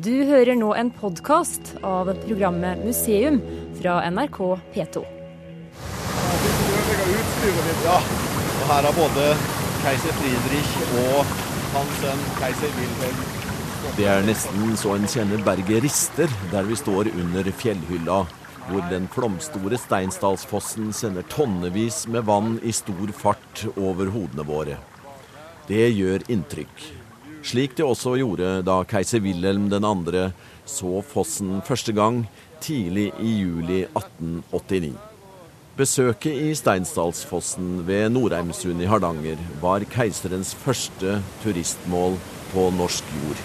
Du hører nå en podkast av programmet Museum fra NRK P2. Ja, og her har både keiser Friedrich og hans sønn keiser Wilhelm Det er nesten så en kjenner berget rister der vi står under fjellhylla, hvor den flomstore Steinsdalsfossen sender tonnevis med vann i stor fart over hodene våre. Det gjør inntrykk. Slik det også gjorde da keiser Wilhelm 2. så fossen første gang tidlig i juli 1889. Besøket i Steinsdalsfossen ved Norheimsund i Hardanger var keiserens første turistmål på norsk jord.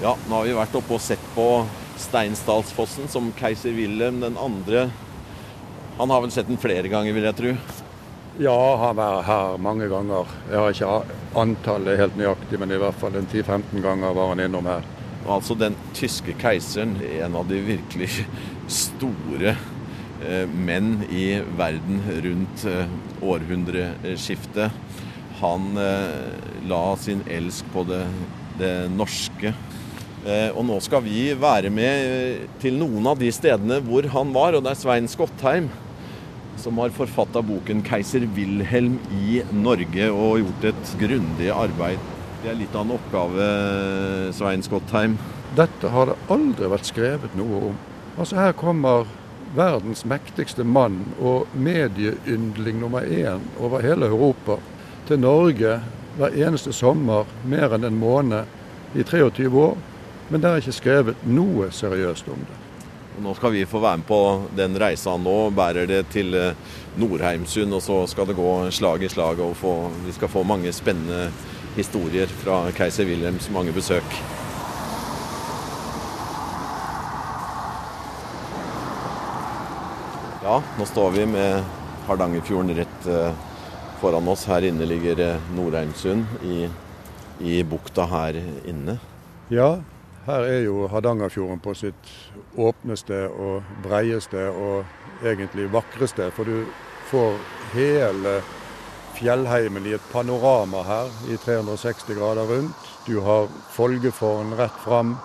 Ja, nå har vi vært oppe og sett på Steinsdalsfossen som keiser Wilhelm 2. Han har vel sett den flere ganger, vil jeg tro. Ja, han vært her mange ganger. Jeg har ikke antallet helt nøyaktig, men i hvert fall 10-15 ganger var han innom her. Altså den tyske keiseren, en av de virkelig store eh, menn i verden rundt eh, århundreskiftet. Han eh, la sin elsk på det, det norske. Eh, og nå skal vi være med eh, til noen av de stedene hvor han var, og det er Svein Skottheim som har forfatta boken 'Keiser Wilhelm i Norge' og gjort et grundig arbeid. Det er litt av en oppgave, Svein Skottheim? Dette har det aldri vært skrevet noe om. Altså Her kommer verdens mektigste mann og medieyndling nummer én over hele Europa til Norge hver eneste sommer mer enn en måned i 23 år. Men det er ikke skrevet noe seriøst om det. Nå skal vi få være med på den reisa nå. Bærer det til Nordheimsund, og så skal det gå slag i slag. og få, Vi skal få mange spennende historier fra keiser Wilhelms mange besøk. Ja, nå står vi med Hardangerfjorden rett eh, foran oss. Her inne ligger Nordheimsund i, i bukta her inne. Ja, her er jo Hardangerfjorden på sitt åpneste og breieste og egentlig vakreste. For du får hele fjellheimen i et panorama her i 360 grader rundt. Du har Folgefårn rett fram.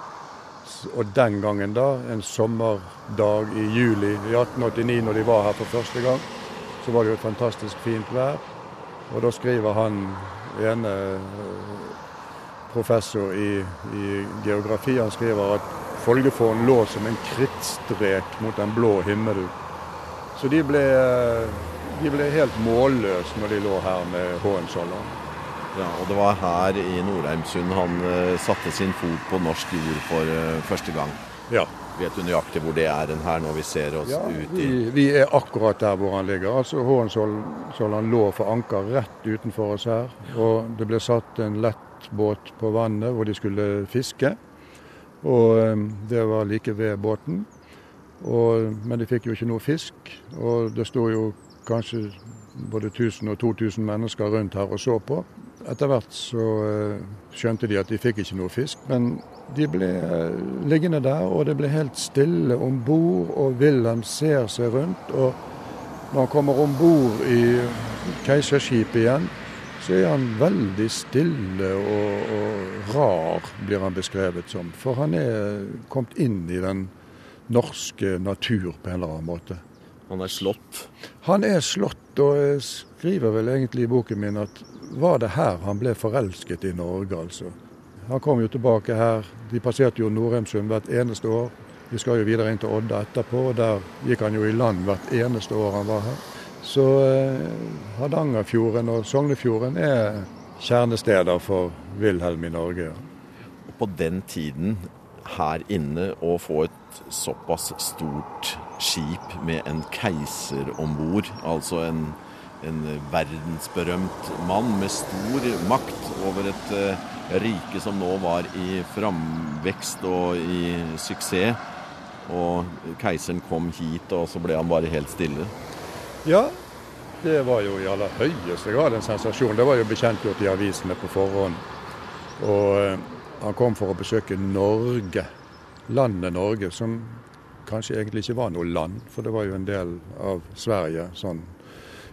Og den gangen, da, en sommerdag i juli i 1889 når de var her for første gang, så var det jo et fantastisk fint vær. Og da skriver han ene professor i, i geografi. Han skriver at Folgefården lå som en krittstrek mot den blå himmelen. Så de ble, de ble helt målløse når de lå her med Hohenzollern. Ja, og det var her i Nordheimsund han uh, satte sin fot på norsk jord for uh, første gang. Ja. Vet du nøyaktig hvor det er den her når vi ser oss ja, ut i vi, vi er akkurat der hvor han ligger. Altså Hohenzollern lå for anker rett utenfor oss her. Og det ble satt en lett båt på vannet hvor de skulle fiske. Og ehm, det var like ved båten. Og, men de fikk jo ikke noe fisk. Og det sto jo kanskje både 1000 og 2000 mennesker rundt her og så på. Etter hvert så uh, skjønte de at de fikk ikke noe fisk. Men de ble uh, liggende der, og det ble helt stille om bord. Og Wilhelm ser seg rundt. Og når han kommer om bord i keiserskipet igjen, så er han veldig stille og, og, rar, blir han beskrevet som. For han er kommet inn i den norske natur på en eller annen måte. Han er slått? Han er slått, og jeg skriver vel egentlig i boken min at var det her han ble forelsket i Norge, altså. Han kom jo tilbake her. De passerte jo Norheimsund hvert eneste år. Vi skal jo videre inn til Odda etterpå, og der gikk han jo i land hvert eneste år han var her. Så eh, Hardangerfjorden og Sognefjorden er kjernesteder for Wilhelm i Norge. Og på den tiden her inne å få et såpass stort skip med en keiser om bord, altså en, en, verdensberømt mann med stor makt over et uh, rike som nå var i framvekst og i suksess. Og keiseren kom hit, og så ble han bare helt stille. Ja, det var jo i aller høyeste grad en sensasjon. Det var jo bekjentgjort i avisene på forhånd. Og eh, han kom for å besøke Norge, landet Norge, som kanskje egentlig ikke var noe land, for det var jo en del av Sverige sånn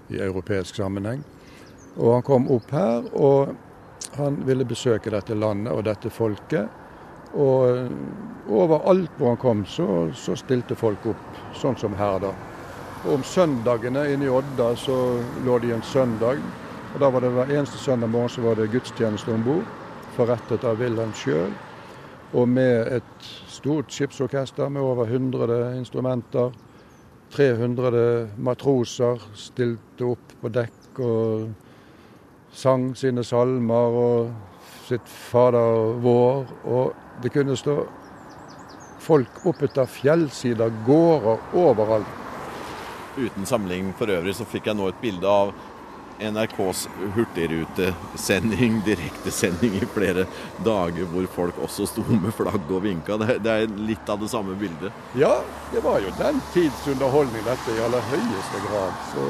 i europeisk sammenheng. Og han kom opp her, og Han ville besøke dette landet og dette folket. Og overalt hvor han kom, så, så stilte folk opp, sånn som her, da. Om søndagene inne i Odda så lå de en søndag. Og da var det Hver eneste søndag morgen så var det gudstjeneste om bord, forrettet av Wilhelm sjøl. Og med et stort skipsorkester med over 100 instrumenter. 300 matroser stilte opp på dekk og sang sine salmer og sitt Fader vår. Og det kunne stå folk oppetter fjellsider, gårder, overalt. Uten samling for øvrig så fikk jeg nå et bilde av NRKs hurtigrutesending, direktesending i flere dager, hvor folk også sto med flagg og vinka. Det, det, er litt av det samme bildet? Ja, det var jo den tids underholdning dette i aller høyeste grad. Så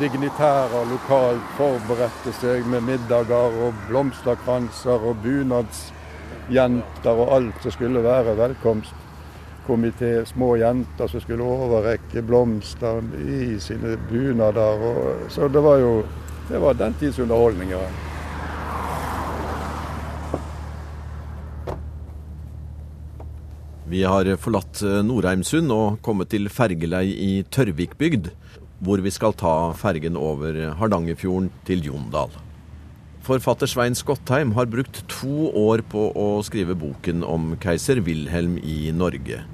dignitærer lokalt forberedte seg med middager og blomsterkranser og bunadsjenter og alt som skulle være velkomst komité, små jenter som skulle overrekke blomster i sine bunader. Og, så det var jo det var den tids underholdning. Vi har forlatt Norheimsund og kommet til fergelei i Tørvikbygd, hvor vi skal ta fergen over Hardangerfjorden til Jondal. Forfatter Svein Skottheim har brukt to år på å skrive boken om keiser Wilhelm i Norge.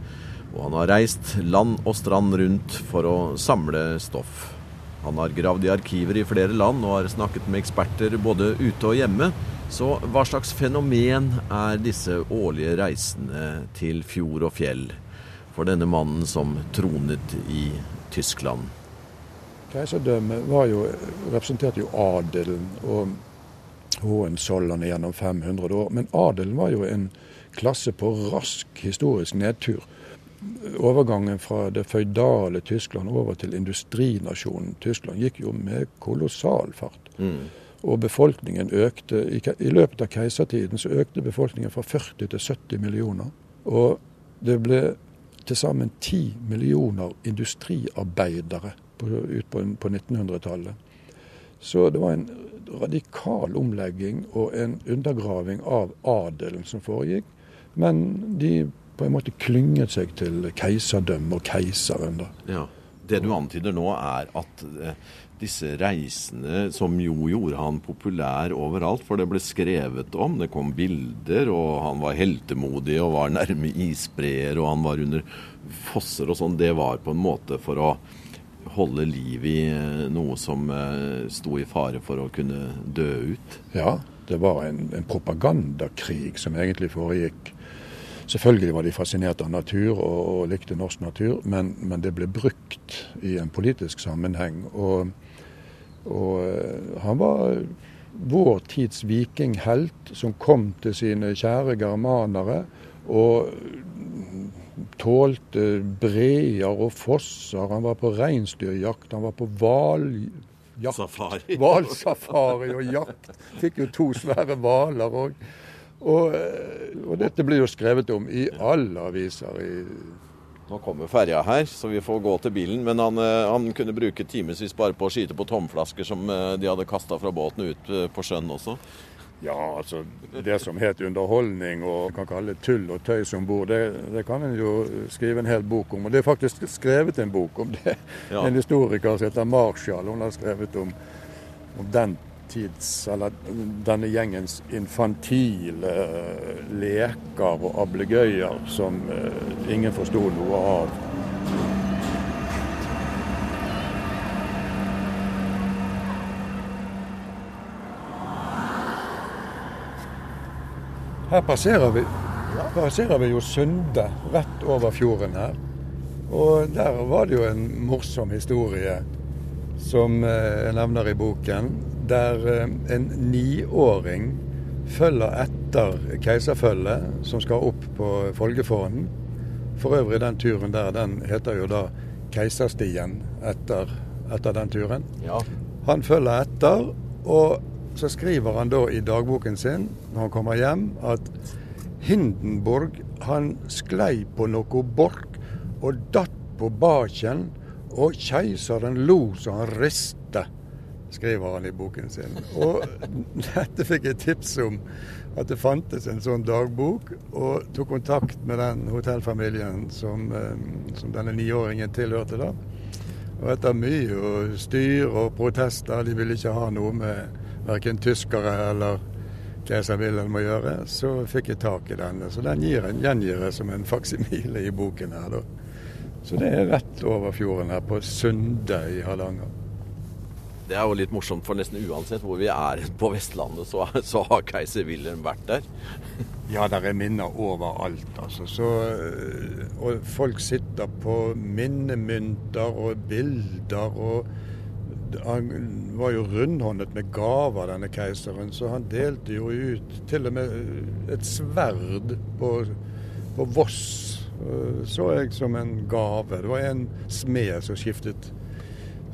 Og han har reist land og strand rundt for å samle stoff. Han har gravd i arkiver i flere land og har snakket med eksperter både ute og hjemme. Så hva slags fenomen er disse årlige reisene til fjord og fjell for denne mannen som tronet i Tyskland? Keiserdømmet representerte jo adelen. og Hohenzollerne gjennom 500 år. Men adelen var jo en klasse på rask historisk nedtur. Overgangen fra det føydale Tyskland over til industrinasjonen Tyskland gikk jo med kolossal fart. Mm. Og befolkningen økte I løpet av keisertiden så økte befolkningen fra 40 til 70 millioner. Og det ble til sammen 10 millioner industriarbeidere på, ut på, på 1900-tallet. Så det var en radikal omlegging og en undergraving av adelen som foregikk. Men de på en måte klynget seg til keiserdømmet og keiseren. da. Ja. Det du antyder nå, er at eh, disse reisene, som jo gjorde han populær overalt, for det ble skrevet om, det kom bilder, og han var heltemodig og var nærme isbreer, og han var under fosser og sånn, det var på en måte for å holde liv i eh, noe som eh, sto i fare for å kunne dø ut? Ja, det var en, en propagandakrig som egentlig foregikk. Selvfølgelig var de fascinert av natur og, og likte norsk natur, men, men, det ble brukt i en politisk sammenheng. Og, og eh, han var vår tids vikinghelt som kom til sine kjære germanere og tålte breer og fosser. Han var på reinsdyrjakt, han var på hvaljakt. Hvalsafari og jakt. Fikk jo to svære hvaler òg. Og, og, dette blir jo skrevet om i alle aviser. i nå kommer ferja her, så vi får gå til bilen. Men han, eh, han kunne bruke timevis bare på å skyte på tomflasker som eh, de hadde kasta fra båten ut eh, på sjøen også. Ja, altså det som het underholdning og kan kalle tull og tøys om bord, det, det, kan en jo skrive en hel bok om. Og det er faktisk skrevet en bok om det. Ja. En historiker som heter Marshall, hun har skrevet om, om den tids, eller denne gjengens infantile leker og ablegøyer som uh, ingen forsto noe av. Her passerer vi, passerer vi jo Sunde, rett over fjorden her. Og der var det jo en morsom historie som eh, jeg nevner i boken. Der eh, en niåring følger etter keiserfølget som skal opp på Folgefonna. For øvrig, den turen der, den heter jo da Keiserstien etter, etter den turen. Ja. Han følger etter, og så skriver han da i dagboken sin når han kommer hjem, at Hindenburg han sklei på noe bork og datt på baken, og keiseren lo så han riste. skriver han i boken sin. Og dette fikk jeg tips om at det fantes en sånn dagbok, og tok kontakt med den hotellfamilien som, eh, som denne niåringen tilhørte da. Og etter mye styr og protester, de ville ikke ha noe med verken tyskere eller keiser Wilhelm å gjøre, så fikk jeg tak i denne. Så den gir en, gjengir jeg som en faksimile i boken her, da. Så det er rett over fjorden her, på Sunde i Hardanger. Det er jo litt morsomt, for nesten uansett hvor vi er på Vestlandet, så, så har keiser Wilhelm vært der. Ja, der er minner overalt, altså. Så, og folk sitter på minnemynter og bilder og Han var jo rundhåndet med gaver, denne keiseren, så han delte jo ut til og med et sverd på, på Voss. Så jeg som en gave. Det var en smed som skiftet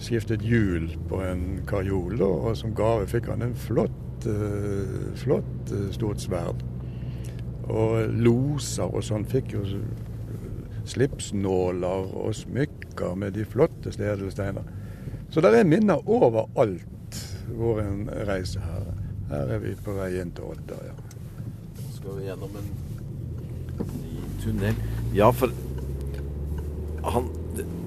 skiftet hjul på en karjol, og som gave fikk han en flott, uh, flott stort sverd. Og loser og sånn fikk jo slipsnåler og smykker med de flotteste edelsteiner. Så det er minner overalt hvor en reiser her. Her er vi på vei inn til Odda, ja. Nå skal vi gjennom en ny tunnel. Ja, for han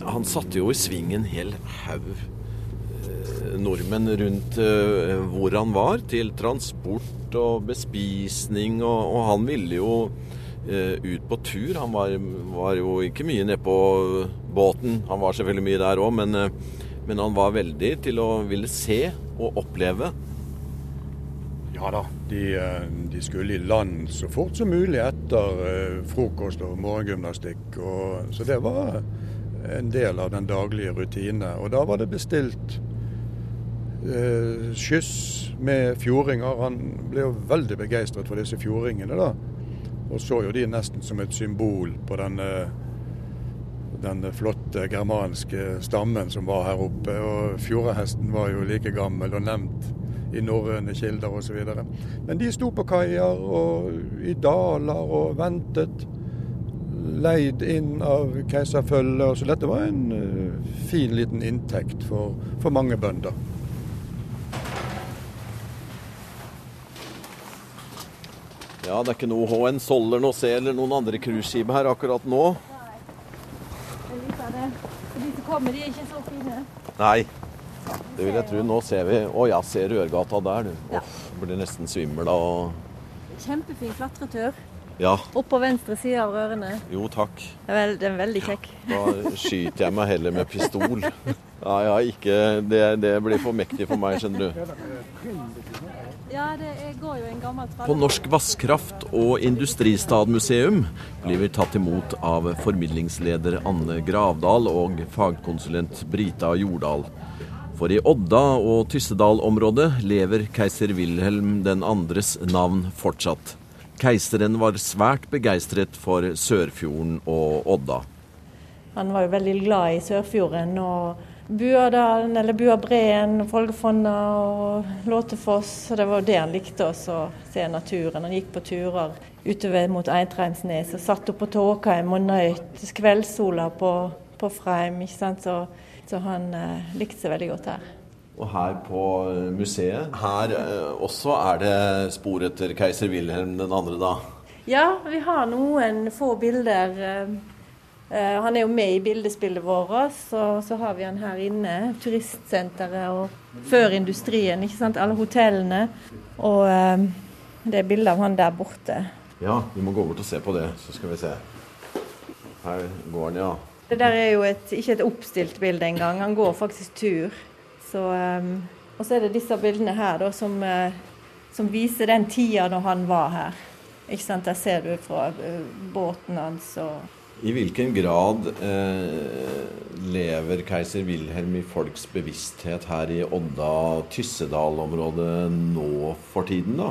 han satte jo i sving en hel haug eh, nordmenn rundt eh, hvor han var, til transport og bespisning, og, og han ville jo eh, ut på tur. Han var, var, jo ikke mye nede på båten, han var selvfølgelig mye der òg, men, men han var veldig til å ville se og oppleve. Ja da, de, de, skulle i land så fort som mulig etter frokost og morgengymnastikk. Og, så det var en del av den daglige rutine. Og da var det bestilt eh, skyss med fjordinger. Han ble jo veldig begeistret for disse fjordingene, da. Og så jo de nesten som et symbol på denne, denne flotte germanske stammen som var her oppe. Og fjordhesten var jo like gammel og nevnt i norrøne kilder osv. Men de sto på kaier og i daler og ventet leid inn av keiserfølget. Så dette var en uh, fin liten inntekt for, for mange bønder. Ja, det er ikke noe HN Sollern å se eller noen andre cruiseskip her akkurat nå. Nei. Det. De som kommer, de ikke så fine. Nei, det vil jeg tro. Nå ser vi Å ja, ser Rørgata der, du. Ja. Off, blir nesten svimmel av Kjempefin klatretur. Ja. Opp på venstre side av rørene. Jo, takk. Det er, veldig kjekk. Da skyter jeg meg heller med pistol. Ja, ja, ikke det, det, blir for mektig for meg, skjønner du. Ja, det går jo en gammel tradisjon. På Norsk Vasskraft og Industristadmuseum blir vi tatt imot av formidlingsleder Anne Gravdal og fagkonsulent Brita Jordal. For i Odda og Tyssedal-området lever keiser Wilhelm den andres navn fortsatt. Keiseren var svært begeistret for Sørfjorden og Odda. Han var jo veldig glad i Sørfjorden og Buadalen, eller Buabreen, Folgefonna og Låtefoss. Og det var det han likte også, å se naturen. Han gikk på turer utover mot Eintreimsnes og satt opp på Tåkheim og nøyt kveldssola på, på Freim. ikke sant? Så, så han eh, likte seg veldig godt her. Og her på eh, museet, her eh, også er det spor etter keiser Wilhelm 2. da? Ja, vi har noen få bilder. Uh, han er jo med i bildespillet vårt. Så, så har vi han her inne. Turistsenteret og før industrien, ikke sant. Alle hotellene. Og uh, det er bilde av han der borte. Ja, vi må gå bort og se på det, så skal vi se. Her går han, ja. Det der er jo et, ikke et oppstilt bilde engang. Han går faktisk tur. Så, um, og så er det disse bildene her da, som, som, viser den tida når han var her. Ikke sant? Der ser du fra båten hans. og i hvilken grad eh, lever keiser Wilhelm i folks bevissthet her i Odda-Tyssedal-området nå for tiden, da?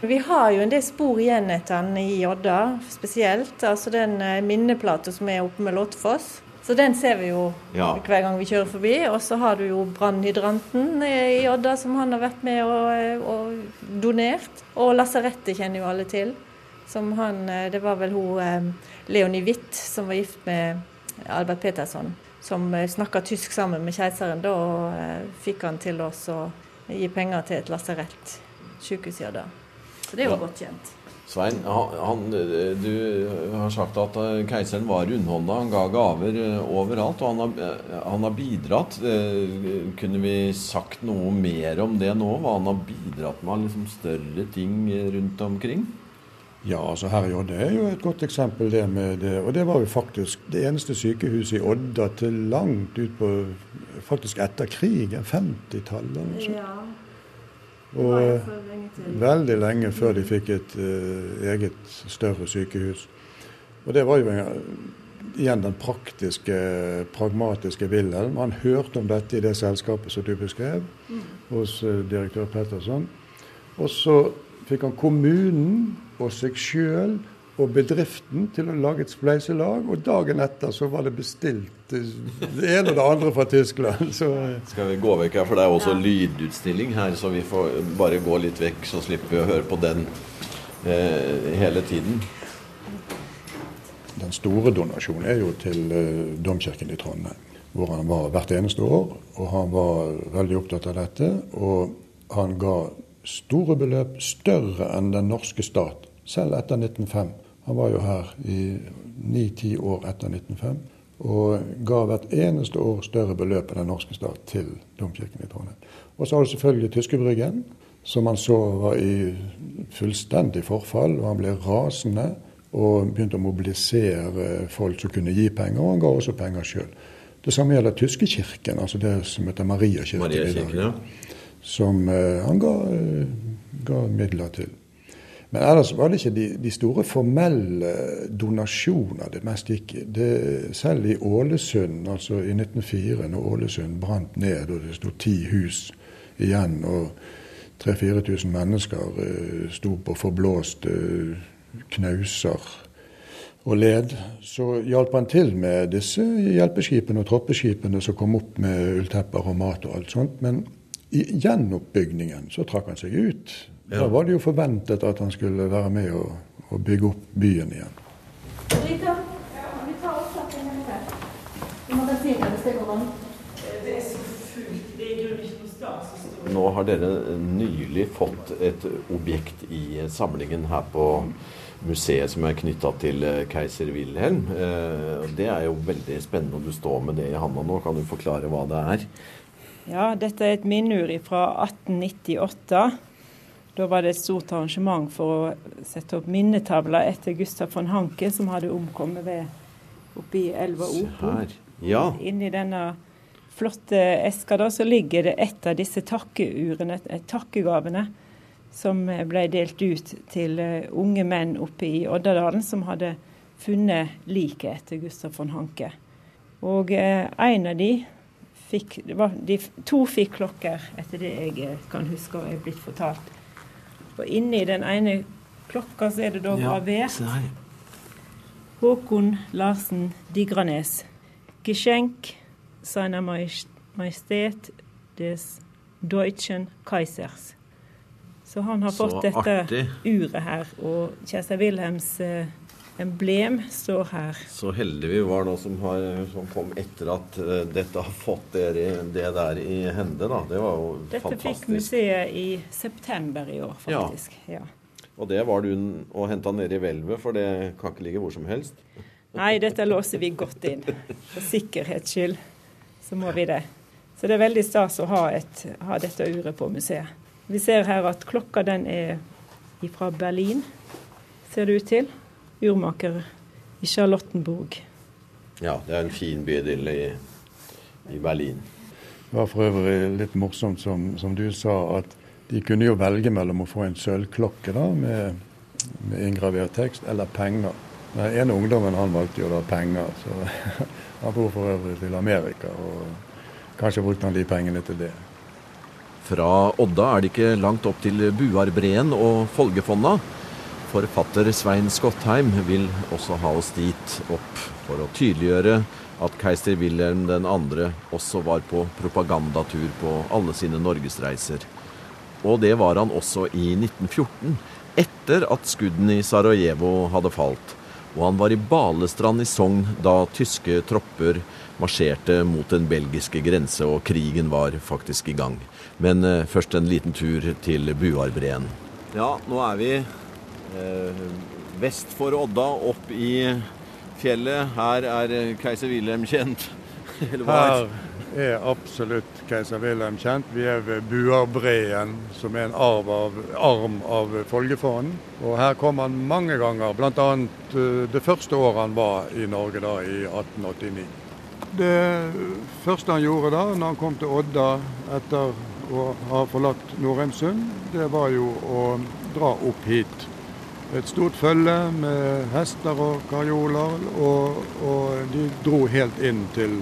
Vi har jo en del spor igjen etter han i Odda, spesielt. Altså den minneplata som er oppe med Lottfoss. Så den ser vi jo ja. hver gang vi kjører forbi. Og så har du jo brannhydranten i Odda som han har vært med og, og, donert. Og lasarettet kjenner jo alle til. Som han, Det var vel hun eh, Leonie Witt som var gift med Albert Petersson. som snakka tysk sammen med keiseren, da og fikk han til oss å gi penger til et lasarett, i der. Så det er jo ja. godt kjent. Svein, han, du har sagt at eh, keiseren var rundhånda. Han ga gaver eh, overalt, og han har, eh, han har, bidratt. Kunne vi sagt noe mer om det nå? Hva han har bidratt med liksom større ting rundt omkring? Ja, altså Herre i Odda er jo et godt eksempel. det med det, Og det var jo faktisk det eneste sykehuset i Odda til langt ut på Faktisk etter krigen, 50-tallet. Ja. Og veldig lenge før de fikk et uh, eget større sykehus. Og det var jo igjen den praktiske, pragmatiske Wilhelm. Han hørte om dette i det selskapet som du beskrev, mm. hos uh, direktør Petterson. Og så fikk han kommunen og seg sjøl og bedriften til å lage et spleiselag. Og dagen etter så var det bestilt det ene og det andre fra Tyskland. Så. Skal vi gå vekk her, for det er også lydutstilling her, så vi får bare gå litt vekk, så slipper vi å høre på den eh, hele tiden. Den store donasjonen er jo til eh, domkirken i Trondheim, hvor han var hvert eneste år. Og han var veldig opptatt av dette. Og han ga store beløp, større enn den norske stat, selv etter 1905. Han var jo her i ni-ti år etter 1905 og ga hvert eneste år større beløp enn den norske stat til domkirken i Trondheim. Og så har du selvfølgelig tyskerbryggen, som han så var i fullstendig forfall. og Han ble rasende og begynte å mobilisere folk som kunne gi penger, og han ga også penger sjøl. Det samme gjelder Tyskekirken, altså det som heter Mariakirken Maria i dag. Ja. Som uh, han ga, uh, ga midler til. Men ellers var det ikke de, de store formelle donasjoner det mest gikk i. Selv i Ålesund, altså i 1904, når Ålesund brant ned og det sto ti hus igjen, og 3000-4000 mennesker uh, sto på forblåste uh, knauser og led, så hjalp han til med disse hjelpeskipene og troppeskipene som kom opp med ulltepper og mat og alt sånt. Men i gjenoppbygningen så trakk han seg ut. Ja. Da var det jo forventet at han skulle være med og, og bygge opp byen igjen. Nå har dere nylig fått et objekt i samlingen her på museet som er knytta til eh, keiser Wilhelm. Eh, det er jo veldig spennende, og du står med det i handa nå. Kan du forklare hva det er? Ja, dette er et minneur fra 1898. Da var det et stort arrangement for å sette opp minnetavler etter Gustav von Hanke, som hadde omkommet ved oppe i elva Opo. Ja. Inni denne flotte eska da, så ligger det et av disse takkeurene, takkegavene, som ble delt ut til uh, unge menn oppe i Oddadalen som hadde funnet liket etter Gustav von Hanke. Og eh, en av de fikk, de, To fikk klokker, etter det jeg eh, kan huske og er blitt fortalt. Og inni den ene klokka så er det da gravert ja, Håkon Larsen Digranes. Geschenk seiner Majestet des Deutschen Kaisers. Så han har fått dette uret her. Og keiser Wilhelms eh, emblem står her. Så heldige vi var nå som, har, som kom etter at uh, dette har fått dere, det der i hende. da. Det var jo dette fantastisk. Dette fikk museet i september i år, faktisk. Ja. ja. Og det var du og henta nede i hvelvet, for det kan ikke ligge hvor som helst? Nei, dette låser vi godt inn. For sikkerhets skyld så må vi det. Så det er veldig stas å ha, et, ha dette uret på museet. Vi ser her at klokka den er fra Berlin, ser det ut til urmaker i Charlottenburg. Ja, det er en fin bydel i, i Berlin. Det var for øvrig litt morsomt, som, som, du sa, at de kunne jo velge mellom å få en sølvklokke da, med, med inngravert tekst, eller penger. Den ene ungdommen han valgte jo da penger, så han bor for øvrig til Amerika. og Kanskje brukte han de pengene til det. Fra Odda er det ikke langt opp til Buarbreen og Folgefonna. Forfatter Svein Skottheim vil også ha oss dit opp for å tydeliggjøre at keiser Wilhelm 2. også var på propagandatur på alle sine norgesreiser. Og det var han også i 1914, etter at skuddene i Sarajevo hadde falt, Og han var i Balestrand i Sogn da tyske tropper marsjerte mot den belgiske grense, og krigen var faktisk i gang. Men eh, først en liten tur til Buarbreen. Ja, nå er vi vest for Odda, opp i fjellet. Her er keiser Wilhelm kjent. Her er absolutt keiser Wilhelm kjent. Vi er ved Buarbreen, som er en arv av, arm av Folgefond. Og her kom han mange ganger, bl.a. Eh, det første året han var i Norge, da, i 1889. Det første han gjorde da når han kom til Odda etter å ha forlatt Norheimsund, det var jo å dra opp hit. Et stort følge med hester og karjoler, og, og de dro helt inn til,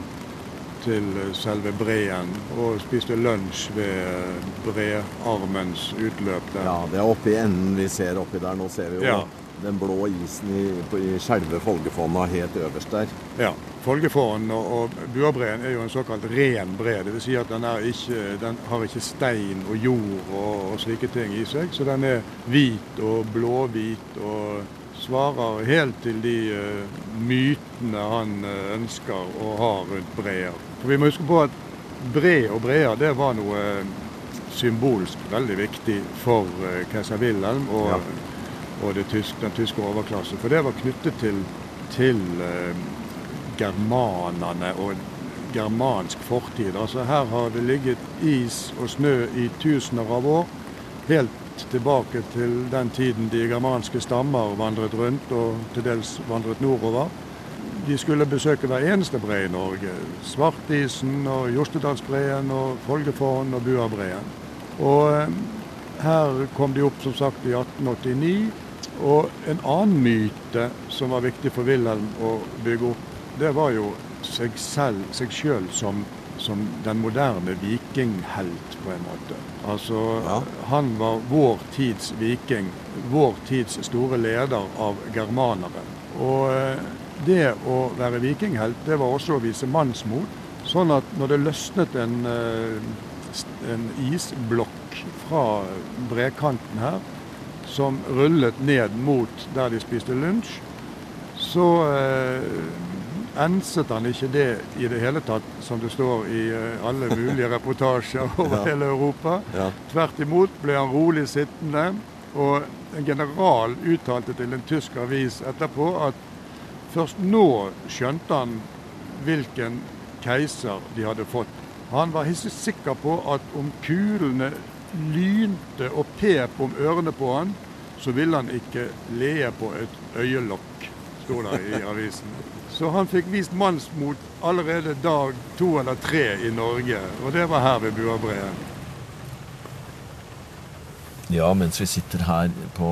til selve breen og spiste lunsj ved brearmens utløp der. Ja, det er oppi enden vi ser oppi der. Nå ser vi jo ja. den blå isen i, i selve Folgefonna helt øverst der. Ja. Folgefåren og, og buabreen er jo en såkalt ren bre. Dvs. Si at den, ikke, den, har ikke stein og jord og, og, slike ting i seg. Så den er hvit og blåhvit og svarer helt til de uh, mytene han uh, ønsker å ha rundt breer. For Vi må huske på at bre og breer det var noe symbolsk veldig viktig for uh, keiser Wilhelm og, ja. og tysk, den tyske overklassen. For det var knyttet til, til germanerne og germansk fortid. Altså Her har det ligget is og snø i tusener av år. Helt tilbake til den tiden de germanske stammer vandret rundt og til dels vandret nordover. De skulle besøke hver eneste bre i Norge. Svartisen og Jostedalsbreen og Folgefåen og Buabreen. Og eh, her kom de opp som sagt i 1889. Og en annen myte som var viktig for Wilhelm å bygge opp det var jo seg selv, seg sjøl som, som, den moderne vikinghelt, på en måte. Altså, ja. Han var vår tids viking. Vår tids store leder av germanere. Og eh, det å være vikinghelt, det var også å vise mannsmot. Sånn at når det løsnet en, eh, en isblokk fra brekanten her, som rullet ned mot der de spiste lunsj, så eh, enset han ikke det i det hele tatt, som det står i eh, alle mulige reportasjer over ja. hele Europa. Ja. Tvert imot ble han rolig sittende. Og en general uttalte til en tysk avis etterpå at først nå skjønte han hvilken keiser de hadde fått. Han var hissig sikker på at om kulene lynte og pep om ørene på han, så ville han ikke le på et øyelokk, sto det i avisen. Så han fikk vist mannsmot allerede dag to eller tre i Norge, og det var her ved Buabreen. Ja, mens vi sitter her på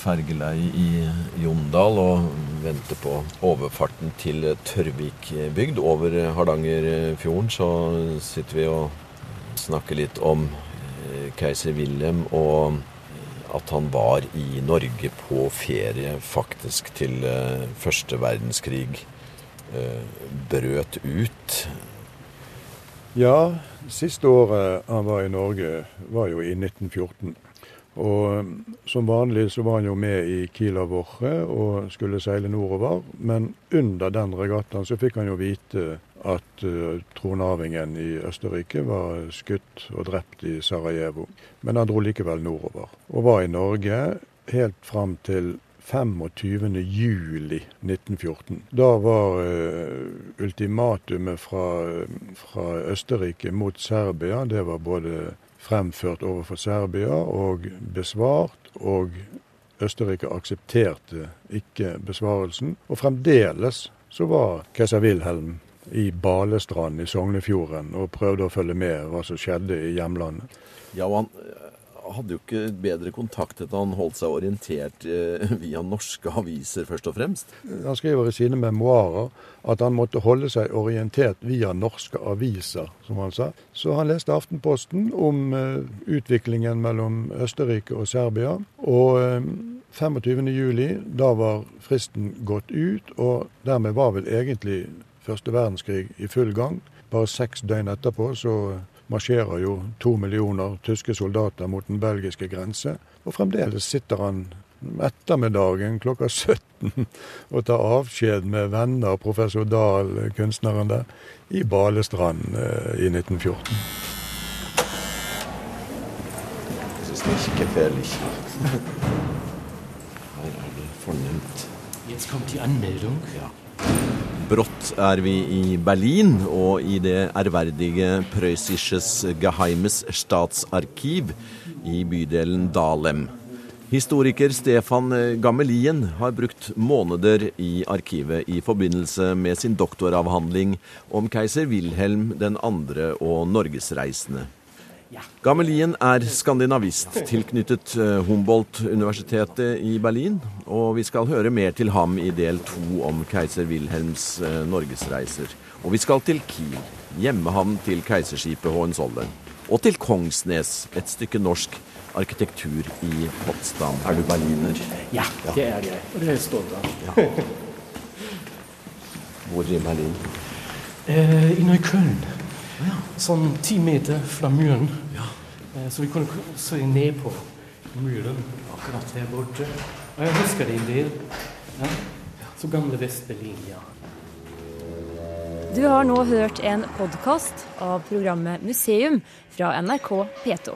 fergeleiet i Jondal og venter på overfarten til Tørvikbygd over Hardangerfjorden, så sitter vi og snakker litt om eh, keiser Wilhelm og at han var i Norge på ferie faktisk til eh, første verdenskrig brøt ut? Ja, siste året han var i Norge, var jo i 1914. Og mm, som vanlig så var han jo med i Kila Woche og skulle seile nordover. Men under den regattaen så fikk han jo vite at uh, tronarvingen i Østerrike var skutt og drept i Sarajevo. Men han dro likevel nordover. Og var i Norge helt fram til 25.07.1914. Da var uh, ultimatumet fra, fra, Østerrike mot Serbia det var både fremført overfor Serbia og besvart. Og Østerrike aksepterte ikke besvarelsen. Og fremdeles så var keiser Wilhelm i Balestrand i Sognefjorden og prøvde å følge med hva som skjedde i hjemlandet. Ja, og han hadde jo ikke bedre kontakt etter han holdt seg orientert eh, via norske aviser, først og fremst. Han skriver i sine memoarer at han måtte holde seg orientert via norske aviser, som han sa. Så han leste Aftenposten om uh, utviklingen mellom Østerrike og Serbia. Og uh, eh, 25.07, da var fristen gått ut, og dermed var vel egentlig første verdenskrig i full gang. Bare seks døgn etterpå så marsjerer jo to millioner tyske soldater mot den belgiske grense. Og fremdeles sitter han ettermiddagen klokka 17 og tar avskjed med venner, professor Dahl, kunstneren der, i Balestrand eh, i 1914. Det er ikke gefährlich. Er det fornemt. Jetzt kommt die Anmeldung. Ja. Brått er vi i Berlin og i det ærverdige Preussisches Geheimes Statsarkiv i bydelen Dalem. Historiker Stefan Gammelien har brukt måneder i arkivet i forbindelse med sin doktoravhandling om keiser Wilhelm 2. og norgesreisende. Gammelien er skandinavist tilknyttet eh, Humboldt-universitetet i Berlin, og vi skal høre mer til ham i del to om keiser Wilhelms eh, norgesreiser. Og vi skal til Kiel, hjemmehavn til keiserskipet Hohenzollern. Og til Kongsnes, et stykke norsk arkitektur i Potsdam. Er du berliner? Ja, det er jeg. Og det er jeg stolt av. Ja. Hvor i Berlin? Eh, I Nøykölln. Ja. Sånn ti meter fra muren. Ja. Eh, så vi kunne se ned på muren akkurat her borte. Og jeg husker det en del. Ja. Så gamle Vest-Berlin. Du har nå hørt en podkast av programmet Museum fra NRK P2.